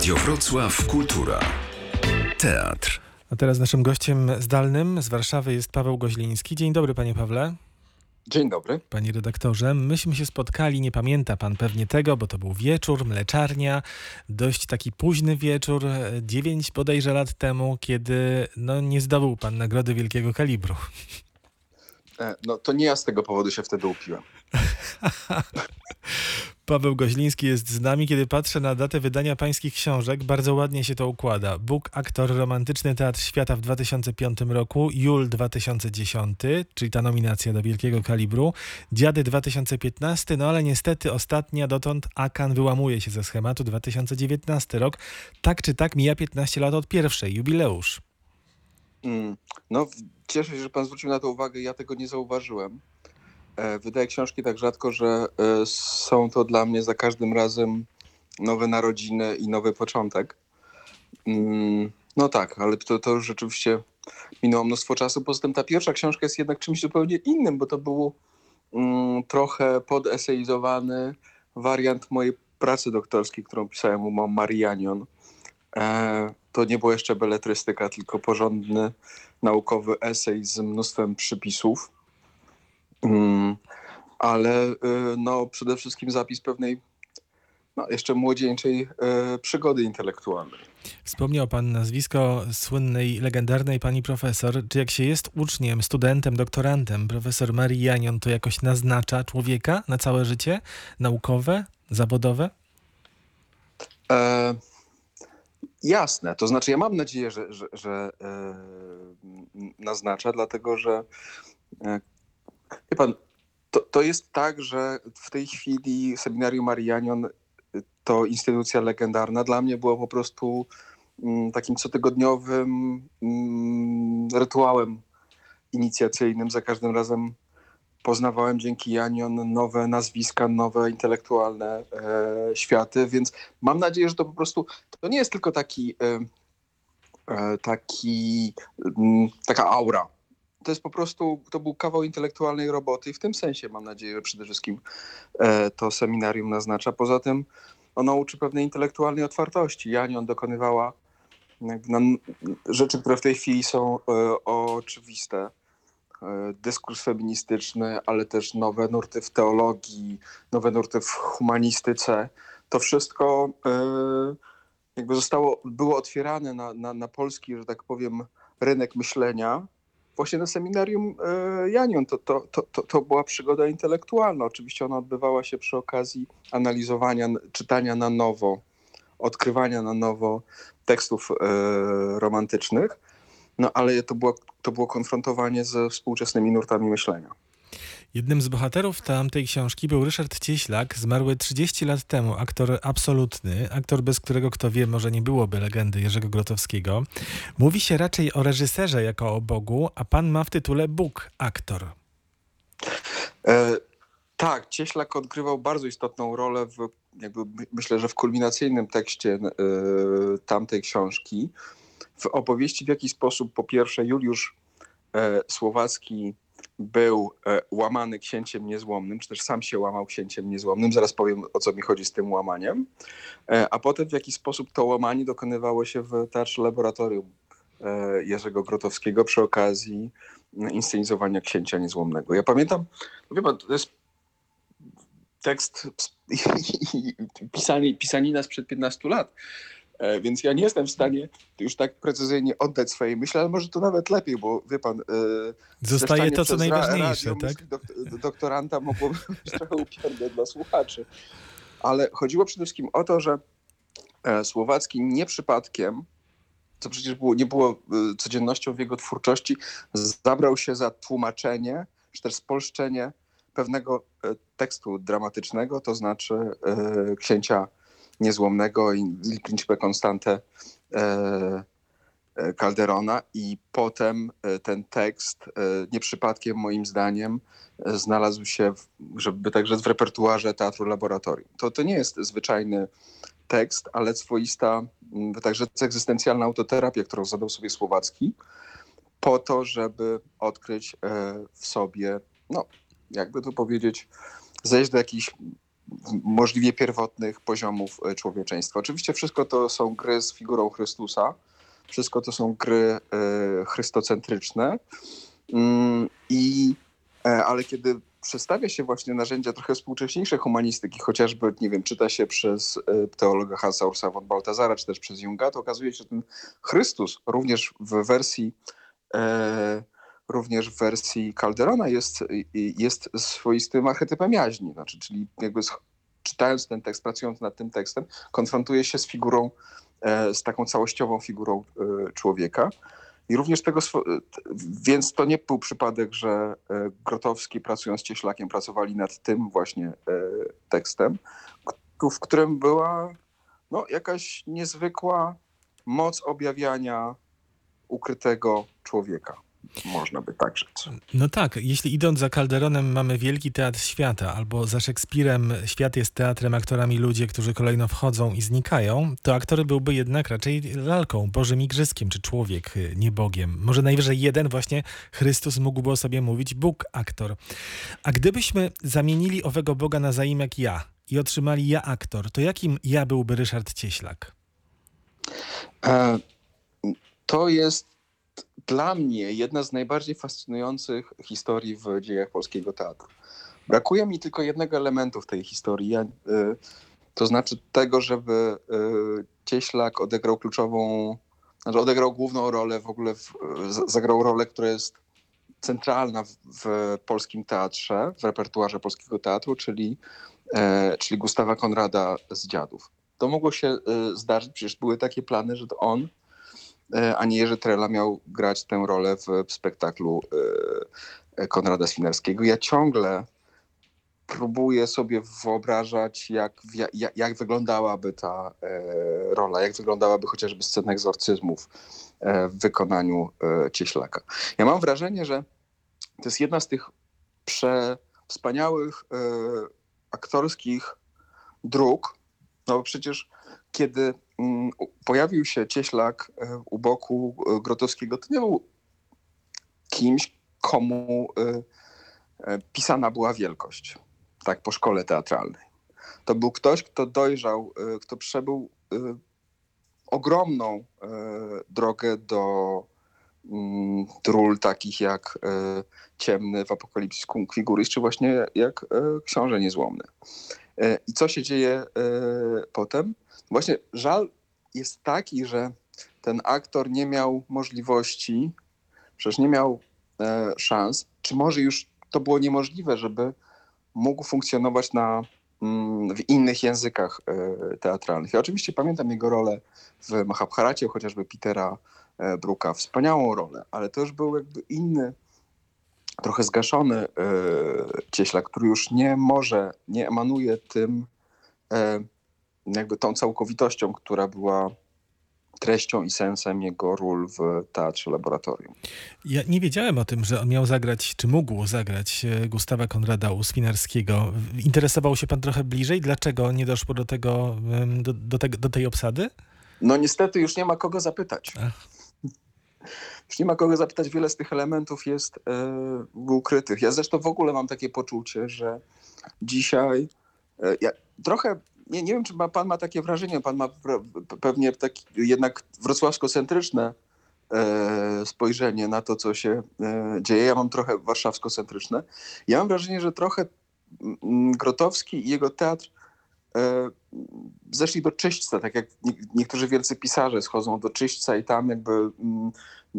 Radio Wrocław Kultura. Teatr. A teraz naszym gościem zdalnym z Warszawy jest Paweł Goźliński. Dzień dobry, panie Pawle. Dzień dobry. Panie redaktorze, myśmy się spotkali, nie pamięta pan pewnie tego, bo to był wieczór, mleczarnia, dość taki późny wieczór, dziewięć bodajże lat temu, kiedy no, nie zdobył pan nagrody wielkiego kalibru. E, no to nie ja z tego powodu się wtedy upiłem. Paweł Goźliński jest z nami. Kiedy patrzę na datę wydania pańskich książek, bardzo ładnie się to układa. Bóg, aktor, romantyczny Teatr Świata w 2005 roku, Jul 2010, czyli ta nominacja do wielkiego kalibru, Dziady 2015, no ale niestety ostatnia dotąd Akan wyłamuje się ze schematu 2019 rok. Tak czy tak mija 15 lat od pierwszej, jubileusz. Mm, no, cieszę się, że pan zwrócił na to uwagę. Ja tego nie zauważyłem. E, wydaję książki tak rzadko, że e, są to dla mnie za każdym razem nowe narodziny i nowy początek. Mm, no tak, ale to, to już rzeczywiście minęło mnóstwo czasu. Poza tym ta pierwsza książka jest jednak czymś zupełnie innym, bo to był mm, trochę podeseizowany wariant mojej pracy doktorskiej, którą pisałem u Marianion. E, to nie była jeszcze beletrystyka, tylko porządny naukowy esej z mnóstwem przypisów. Mm, ale y, no, przede wszystkim zapis pewnej no, jeszcze młodzieńczej y, przygody intelektualnej. Wspomniał pan nazwisko słynnej, legendarnej pani profesor. Czy jak się jest uczniem, studentem, doktorantem, profesor Marii Janion, to jakoś naznacza człowieka na całe życie? Naukowe, zawodowe? E, jasne. To znaczy, ja mam nadzieję, że, że, że e, naznacza, dlatego że e, Wie pan, to, to jest tak, że w tej chwili Seminarium Marianion to instytucja legendarna. Dla mnie było po prostu mm, takim cotygodniowym mm, rytuałem inicjacyjnym. Za każdym razem poznawałem dzięki Janion nowe nazwiska, nowe intelektualne e, światy, więc mam nadzieję, że to po prostu to nie jest tylko taki, e, e taki mm, taka aura to jest po prostu, to był kawał intelektualnej roboty i w tym sensie mam nadzieję, że przede wszystkim e, to seminarium naznacza. Poza tym ono uczy pewnej intelektualnej otwartości. Janion dokonywała rzeczy, które w tej chwili są e, oczywiste. E, dyskurs feministyczny, ale też nowe nurty w teologii, nowe nurty w humanistyce. To wszystko jakby zostało, było otwierane na, na, na polski, że tak powiem, rynek myślenia właśnie na seminarium e, Janion. To, to, to, to była przygoda intelektualna. Oczywiście ona odbywała się przy okazji analizowania, czytania na nowo, odkrywania na nowo tekstów e, romantycznych, no ale to było, to było konfrontowanie ze współczesnymi nurtami myślenia. Jednym z bohaterów tamtej książki był Ryszard Cieślak, zmarły 30 lat temu, aktor absolutny, aktor bez którego kto wie, może nie byłoby legendy Jerzego Grotowskiego. Mówi się raczej o reżyserze jako o Bogu, a pan ma w tytule Bóg, aktor. E, tak, Cieślak odgrywał bardzo istotną rolę w, jakby myślę, że w kulminacyjnym tekście e, tamtej książki. W opowieści w jaki sposób po pierwsze Juliusz e, Słowacki był e, łamany księciem niezłomnym, czy też sam się łamał księciem niezłomnym. Zaraz powiem, o co mi chodzi z tym łamaniem. E, a potem w jaki sposób to łamanie dokonywało się w Teatrze Laboratorium e, Jerzego Grotowskiego przy okazji inscenizowania księcia niezłomnego. Ja pamiętam, wie pan, to jest tekst pisani, pisanina sprzed 15 lat. E, więc ja nie jestem w stanie już tak precyzyjnie oddać swojej myśli, ale może to nawet lepiej, bo wie pan. E, Zostaje to, co najważniejsze, tak? Dok doktoranta mogłoby być trochę upierne dla słuchaczy. Ale chodziło przede wszystkim o to, że e, Słowacki nie przypadkiem, co przecież było, nie było codziennością w jego twórczości, zabrał się za tłumaczenie, czy też spolszczenie pewnego tekstu dramatycznego, to znaczy księcia Niezłomnego i Il Principe Constante e, e, Calderona i potem e, ten tekst nie przypadkiem moim zdaniem znalazł się, w, żeby także w repertuarze Teatru Laboratorium. To, to nie jest zwyczajny tekst, ale swoista także egzystencjalna autoterapia, którą zadał sobie Słowacki po to, żeby odkryć w sobie, no jakby to powiedzieć, zejść do jakichś możliwie pierwotnych poziomów człowieczeństwa. Oczywiście wszystko to są gry z figurą Chrystusa, wszystko to są gry chrystocentryczne. Mm, I, ale kiedy przedstawia się właśnie narzędzia trochę współcześniejszej humanistyki, chociażby, nie wiem, czyta się przez e, teologa Hansa Ursa von Baltazara, czy też przez Junga, to okazuje się, że ten Chrystus również w wersji e, również w wersji Calderona jest, jest swoistym archetypem jaźni, znaczy, czyli jakby czytając ten tekst, pracując nad tym tekstem, konfrontuje się z figurą, e, z taką całościową figurą e, człowieka. I również tego, więc to nie był przypadek, że e, Grotowski pracując z Cieślakiem pracowali nad tym właśnie e, tekstem, w którym była no, jakaś niezwykła moc objawiania ukrytego człowieka. Można by tak rzec. No tak, jeśli idąc za Calderonem mamy Wielki Teatr Świata, albo za Szekspirem Świat jest teatrem, aktorami ludzie, którzy kolejno wchodzą i znikają, to aktor byłby jednak raczej lalką, Bożym Igrzyska, czy człowiek, y, nie Bogiem. Może najwyżej jeden właśnie Chrystus mógłby o sobie mówić Bóg aktor. A gdybyśmy zamienili owego Boga na zaimek ja i otrzymali ja aktor, to jakim ja byłby Ryszard Cieślak? E, to jest dla mnie jedna z najbardziej fascynujących historii w dziejach polskiego teatru. Brakuje mi tylko jednego elementu w tej historii, y, to znaczy tego, żeby y, Cieślak odegrał kluczową, znaczy odegrał główną rolę w ogóle, w, zagrał rolę, która jest centralna w, w, polskim teatrze, w repertuarze polskiego teatru, czyli, e, czyli Gustawa Konrada z Dziadów. To mogło się y, zdarzyć, przecież były takie plany, że to on E, a nie Jerzy Trela miał grać tę rolę w, spektaklu e, Konrada Swinarskiego. Ja ciągle próbuję sobie wyobrażać, jak, jak, jak wyglądałaby ta e, rola, jak wyglądałaby chociażby scena egzorcyzmów w wykonaniu Cieślaka. Ja mam wrażenie, że to jest jedna z tych prze wspaniałych aktorskich dróg, no bo przecież kiedy pojawił się Cieślak e, u boku e, Grotowskiego, to nie był kimś, komu e, pisana była wielkość, tak po szkole teatralnej. To był ktoś, kto dojrzał, kto przebył ogromną drogę do, mm, ról takich jak Ciemny w Apokalipsis Figuris, czy właśnie jak Książę Niezłomny. I co się dzieje potem? Właśnie żal jest taki, że ten aktor nie miał możliwości, przecież nie miał e, szans, czy może już to było niemożliwe, żeby mógł funkcjonować na, mm, w innych językach e, teatralnych. Ja oczywiście pamiętam jego rolę w Mahabharacie, chociażby Petera e, Bruka, wspaniałą rolę, ale to już był jakby inny, trochę zgaszony e, cieśla, który już nie może, nie emanuje tym e, jakby tą całkowitością, która była treścią i sensem jego ról w teatrze laboratorium. Ja nie wiedziałem o tym, że on miał zagrać, czy mógł zagrać e, Gustawa Konrada u Swinarskiego. Interesował się pan trochę bliżej? Dlaczego nie doszło do tego, do, do, tego, do tej obsady? No niestety już nie ma kogo zapytać. Ach. Już nie ma kogo zapytać, wiele z tych elementów jest yy, ukrytych. Ja zresztą w ogóle mam takie poczucie, że dzisiaj yy, ja trochę nie, nie wiem, czy ma, pan ma takie wrażenie, pan ma pewnie taki jednak wrocławsko-centryczne e, spojrzenie na to, co się e, dzieje. Ja mam trochę warszawsko-centryczne. Ja mam wrażenie, że trochę m, Grotowski i jego teatr e, zeszli do czyśćca, tak jak nie, niektórzy wielcy pisarze schodzą do czyśćca i tam jakby m,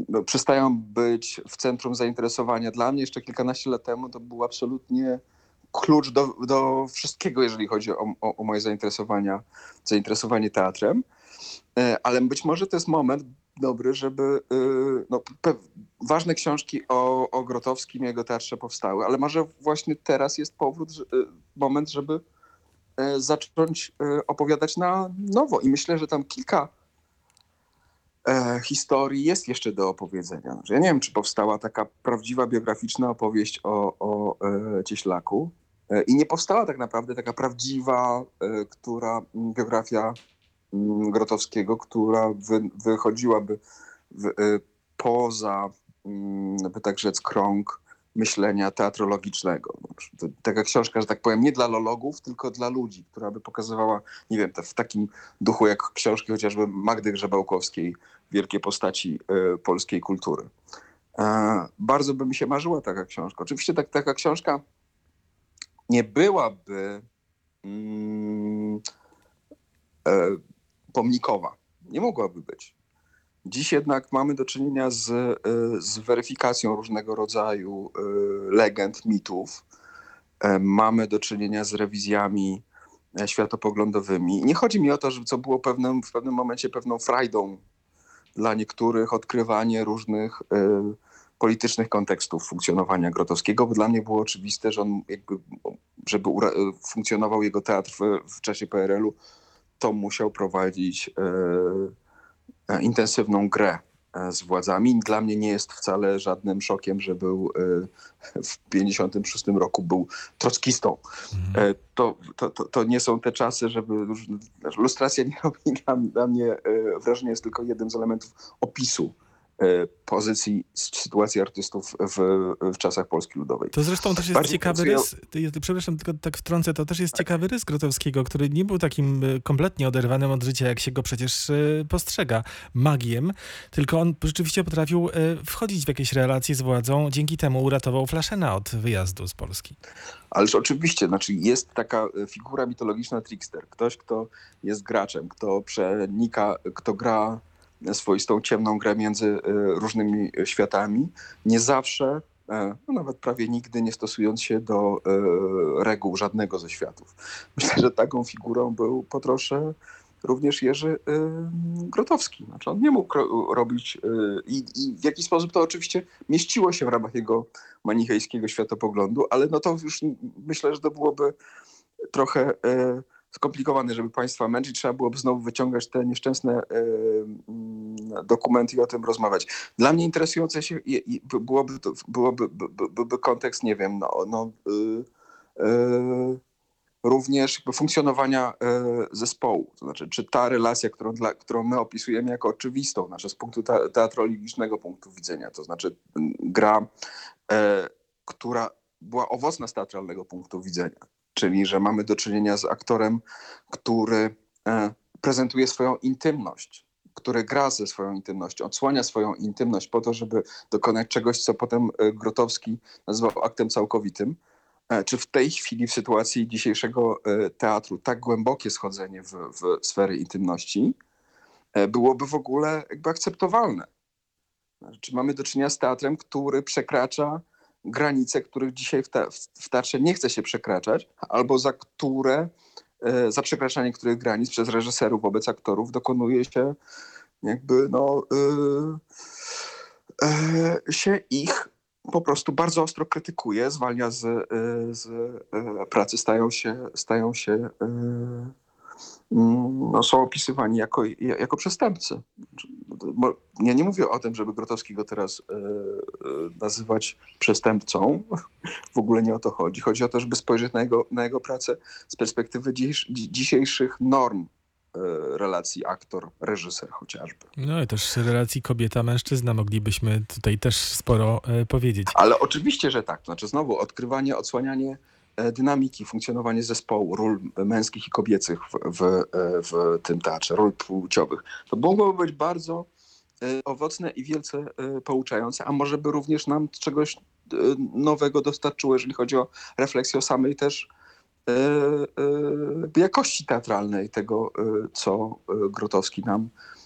no, przestają być w centrum zainteresowania. Dla mnie jeszcze kilkanaście lat temu to był absolutnie klucz do, do wszystkiego, jeżeli chodzi o, o, o moje zainteresowania, zainteresowanie teatrem. E, ale być może to jest moment dobry, żeby e, no, ważne książki o, o Grotowskim i jego teatrze powstały, ale może właśnie teraz jest powrót, e, moment, żeby zacząć opowiadać na nowo. I myślę, że tam kilka historii jest jeszcze do opowiedzenia. Ja nie wiem, czy powstała taka prawdziwa biograficzna opowieść o, o Cieślaku. E, I nie powstała tak naprawdę taka prawdziwa, e, która biografia mm, Grotowskiego, która wy, wychodziłaby w, e, poza, mm, by tak rzec, krąg myślenia teatrologicznego. To taka książka, że tak powiem, nie dla lologów, tylko dla ludzi, która by pokazywała, nie wiem, w takim duchu jak książki chociażby Magdy Grzebałkowskiej, wielkie postaci polskiej kultury. Bardzo by mi się marzyła taka książka. Oczywiście tak, taka książka nie byłaby mm, e, pomnikowa. Nie mogłaby być. Dziś jednak mamy do czynienia z, e, z weryfikacją różnego rodzaju e, legend, mitów. Mamy do czynienia z rewizjami światopoglądowymi. Nie chodzi mi o to, że co było pewnym, w pewnym momencie pewną frajdą dla niektórych odkrywanie różnych politycznych kontekstów funkcjonowania Grotowskiego, bo dla mnie było oczywiste, że on jakby, żeby funkcjonował jego teatr w, w czasie PRL-u, to musiał prowadzić e, e, intensywną grę e, z władzami. Dla mnie nie jest wcale żadnym szokiem, że był e, w 56 roku był trockistą. Mhm. To, to, to, to nie są te czasy, żeby lustracja nie robi dla, dla mnie e, wrażenia, jest tylko jednym z elementów opisu pozycji, s- sytuacji artystów w, w czasach Polski Ludowej. To zresztą też jest Bardziej ciekawy rys, przepraszam, tylko tak wtrącę, to też jest ciekawy rys Grotowskiego, który nie był takim y, kompletnie oderwanym od życia, jak się go przecież y, postrzega, magiem, tylko on rzeczywiście potrafił wchodzić w jakieś relacje z władzą, dzięki temu uratował Flaszena od wyjazdu z Polski. Ależ oczywiście, znaczy jest taka e, figura mitologiczna trickster. Ktoś, kto jest graczem, kto przenika, kto gra swoistą ciemną grę między e, różnymi światami. Nie zawsze, e, no nawet prawie nigdy nie stosując się do e, reguł żadnego ze światów. Myślę, że taką figurą był po trosze również Jerzy e, Grotowski. Znaczy on nie mógł ro- robić e, i, w jakiś sposób to oczywiście mieściło się w ramach jego manichejskiego światopoglądu, ale no to już myślę, że to byłoby trochę e, skomplikowane, żeby państwa męczyć. Trzeba byłoby znowu wyciągać te nieszczęsne e, mm, dokumenty i o tym rozmawiać. Dla mnie interesujące się byłoby, byłoby by, by, byłby kontekst, nie wiem, no, no y, y, również funkcjonowania e, zespołu. To znaczy, czy ta relacja, którą, dla, którą my opisujemy jako oczywistą, znaczy z punktu te, teatrologicznego punktu widzenia, to znaczy gra, e, która była owocna z teatralnego punktu widzenia, czyli że mamy do czynienia z aktorem, który e, prezentuje swoją intymność, który gra ze swoją intymnością, odsłania swoją intymność po to, żeby dokonać czegoś, co potem e, Grotowski nazywał aktem całkowitym. E, Czy w tej chwili, w sytuacji dzisiejszego teatru, tak głębokie schodzenie w, w sfery intymności byłoby w ogóle jakby akceptowalne? Czy mamy do czynienia z teatrem, który przekracza granice, których dzisiaj w, te, w teatrze nie chce się przekraczać, albo za które, e, za przekraczanie których granic przez reżyserów wobec aktorów dokonuje się jakby no, y, e, się ich po prostu bardzo ostro krytykuje, zwalnia z, z pracy, stają się, stają się no, są opisywani jako, jako przestępcy. Bo ja nie mówię o tym, żeby Grotowski go teraz y, y, nazywać przestępcą. W ogóle nie o to chodzi. Chodzi o to, żeby spojrzeć na jego, na jego pracę z perspektywy dziś, dzi- dzisiejszych norm y, relacji aktor-reżyser chociażby. No i też relacji kobieta-mężczyzna moglibyśmy tutaj też sporo e, powiedzieć. Ale oczywiście, że tak. To znaczy znowu odkrywanie, odsłanianie e, dynamiki, funkcjonowanie zespołu, ról męskich i kobiecych w, w, e, w tym teatrze, ról płciowych. To mogłoby być bardzo e, owocne i wielce e, pouczające, a może by również nam czegoś e, nowego dostarczyło, jeżeli chodzi o refleksję o samej też e, e, jakości teatralnej tego, e, co e, Grotowski nam e,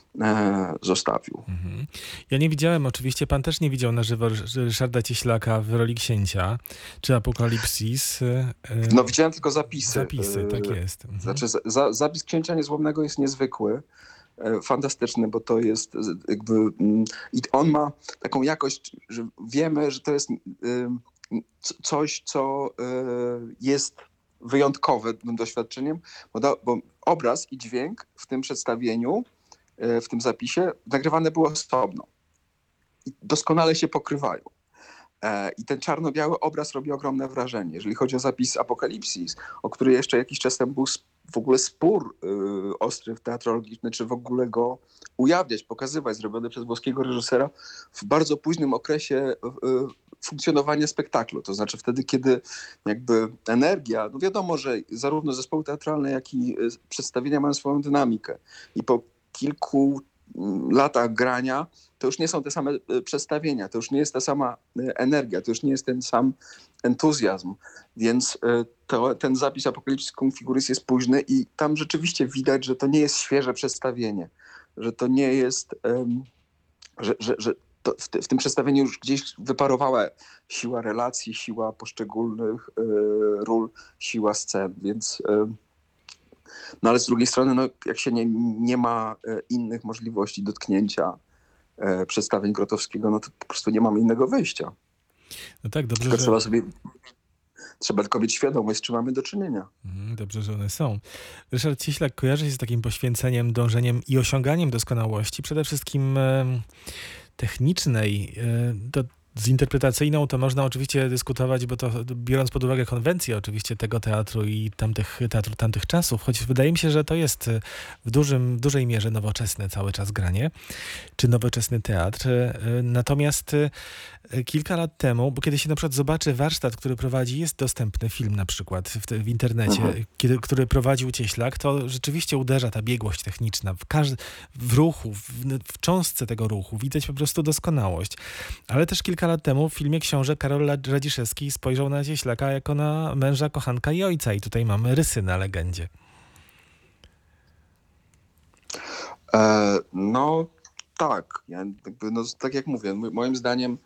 zostawił. Mhm. Ja nie widziałem, oczywiście pan też nie widział na żywo Rysz- Ryszarda Cieślaka w roli księcia, czy Apokalipsis. e, e, No widziałem tylko zapisy. Zapisy, e, tak jest. Mhm. Znaczy, za, za, zapis księcia niezłomnego jest niezwykły, e, fantastyczny, bo to jest jakby. mm, I on ma taką jakość, że wiemy, że to jest coś, co jest wyjątkowym doświadczeniem, bo, obraz i dźwięk w tym przedstawieniu, w tym zapisie, nagrywane było osobno. I doskonale się pokrywają. E, I ten czarno-biały obraz robi ogromne wrażenie. Jeżeli chodzi o zapis Apokalipsis, o który jeszcze jakiś czas temu był w ogóle spór y, ostry w teatrologiczny, czy w ogóle go ujawniać, pokazywać, zrobiony przez włoskiego reżysera w bardzo późnym okresie funkcjonowania spektaklu. To znaczy wtedy, kiedy jakby energia, no wiadomo, że zarówno zespoły teatralne, jak i przedstawienia mają swoją dynamikę. I po kilku mm, latach grania to już nie są te same y, przedstawienia, to już nie jest ta sama y, energia, to już nie jest ten sam entuzjazm. Więc y, to, ten zapis Apokalipsys Configuris jest późny i tam rzeczywiście widać, że to nie jest świeże przedstawienie, że to nie jest, że, że, że w, w tym przedstawieniu już gdzieś wyparowała siła relacji, siła poszczególnych ról, siła scen, więc no ale z drugiej strony, no, jak się nie, nie ma e, innych możliwości dotknięcia e, przedstawień Grotowskiego, no to po prostu nie mamy innego wyjścia. No tak, dobrze, Tylko że... trzeba sobie, trzeba tylko mieć świadomość, z czym mamy do czynienia. Mhm, Dobrze, że one są. Ryszard Cieślak kojarzy się z takim poświęceniem, dążeniem i osiąganiem doskonałości, przede wszystkim technicznej. e, To z interpretacyjną to można oczywiście dyskutować, bo to biorąc pod uwagę konwencję oczywiście tego teatru i tamtych, teatru tamtych czasów, choć wydaje mi się, że to jest e, w dużym, dużej mierze nowoczesne cały czas granie, czy nowoczesny teatr. E, Natomiast e, kilka lat temu, bo kiedy się na przykład zobaczy warsztat, który prowadzi, jest dostępny film na przykład w, w internecie, Mhm. kiedy, który prowadził Cieślak, to rzeczywiście uderza ta biegłość techniczna w, każd- w ruchu, w, w cząstce tego ruchu. Widać po prostu doskonałość. Ale też kilka lat temu w filmie książę Karol Radziszewski spojrzał na Cieślaka jako na męża, kochanka i ojca i tutaj mamy rysy na legendzie. E, no tak, ja no, tak jak mówię, mo- moim zdaniem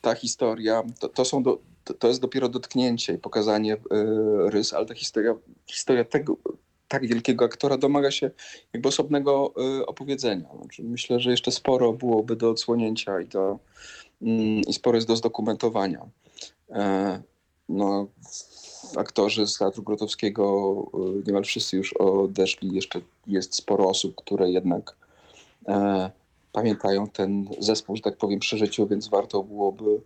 ta historia, to, to, są do, to, to jest dopiero dotknięcie i pokazanie e, rys, ale ta historia, historia tego tak wielkiego aktora domaga się jakby osobnego e, opowiedzenia. Znaczy, myślę, że jeszcze sporo byłoby do odsłonięcia i, do, i sporo jest do zdokumentowania. E, no, aktorzy z Teatru Grotowskiego y, niemal wszyscy już odeszli. Jeszcze jest sporo osób, które jednak e, pamiętają ten zespół, że tak powiem, przy życiu, więc warto byłoby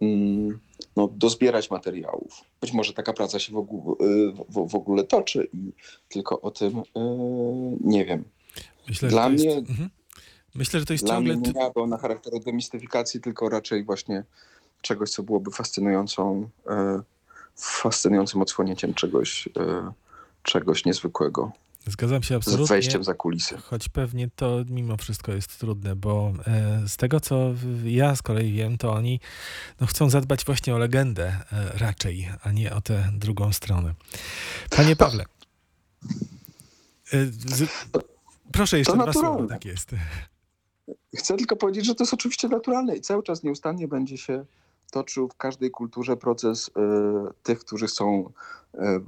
mm, no, dozbierać materiałów. Być może taka praca się w ogóle, w, w ogóle toczy i tylko o tym y, nie wiem. Myślę, Dla mnie- jest, mhm. Myślę, że to jest Dla ciągle... mnie nie miałaby ona charakteru demistyfikacji, tylko raczej właśnie czegoś, co byłoby fascynującą, e, fascynującym odsłonięciem czegoś, e, czegoś niezwykłego. Zgadzam się Z absolutnie. wejściem za kulisy. Choć pewnie to mimo wszystko jest trudne, bo e, z tego co ja z kolei wiem, to oni no, chcą zadbać właśnie o legendę e, raczej, a nie o tę drugą stronę. Panie Pawle. E, z, proszę jeszcze dwa słowa, tak jest. Chcę tylko powiedzieć, że to jest oczywiście naturalne i cały czas nieustannie będzie się toczył w każdej kulturze proces e, tych, którzy chcą e,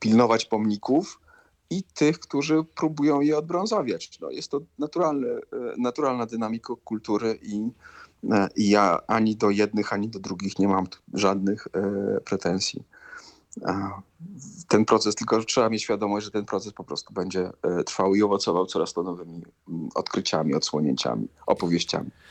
pilnować pomników i tych, którzy próbują je odbrązowiać. No, jest to naturalne, e, naturalna dynamika kultury i, e, i ja ani do jednych, ani do drugich nie mam żadnych e, pretensji. Ten proces, tylko trzeba mieć świadomość, że ten proces po prostu będzie e, trwał i owocował coraz to nowymi mm, odkryciami, odsłonięciami, opowieściami.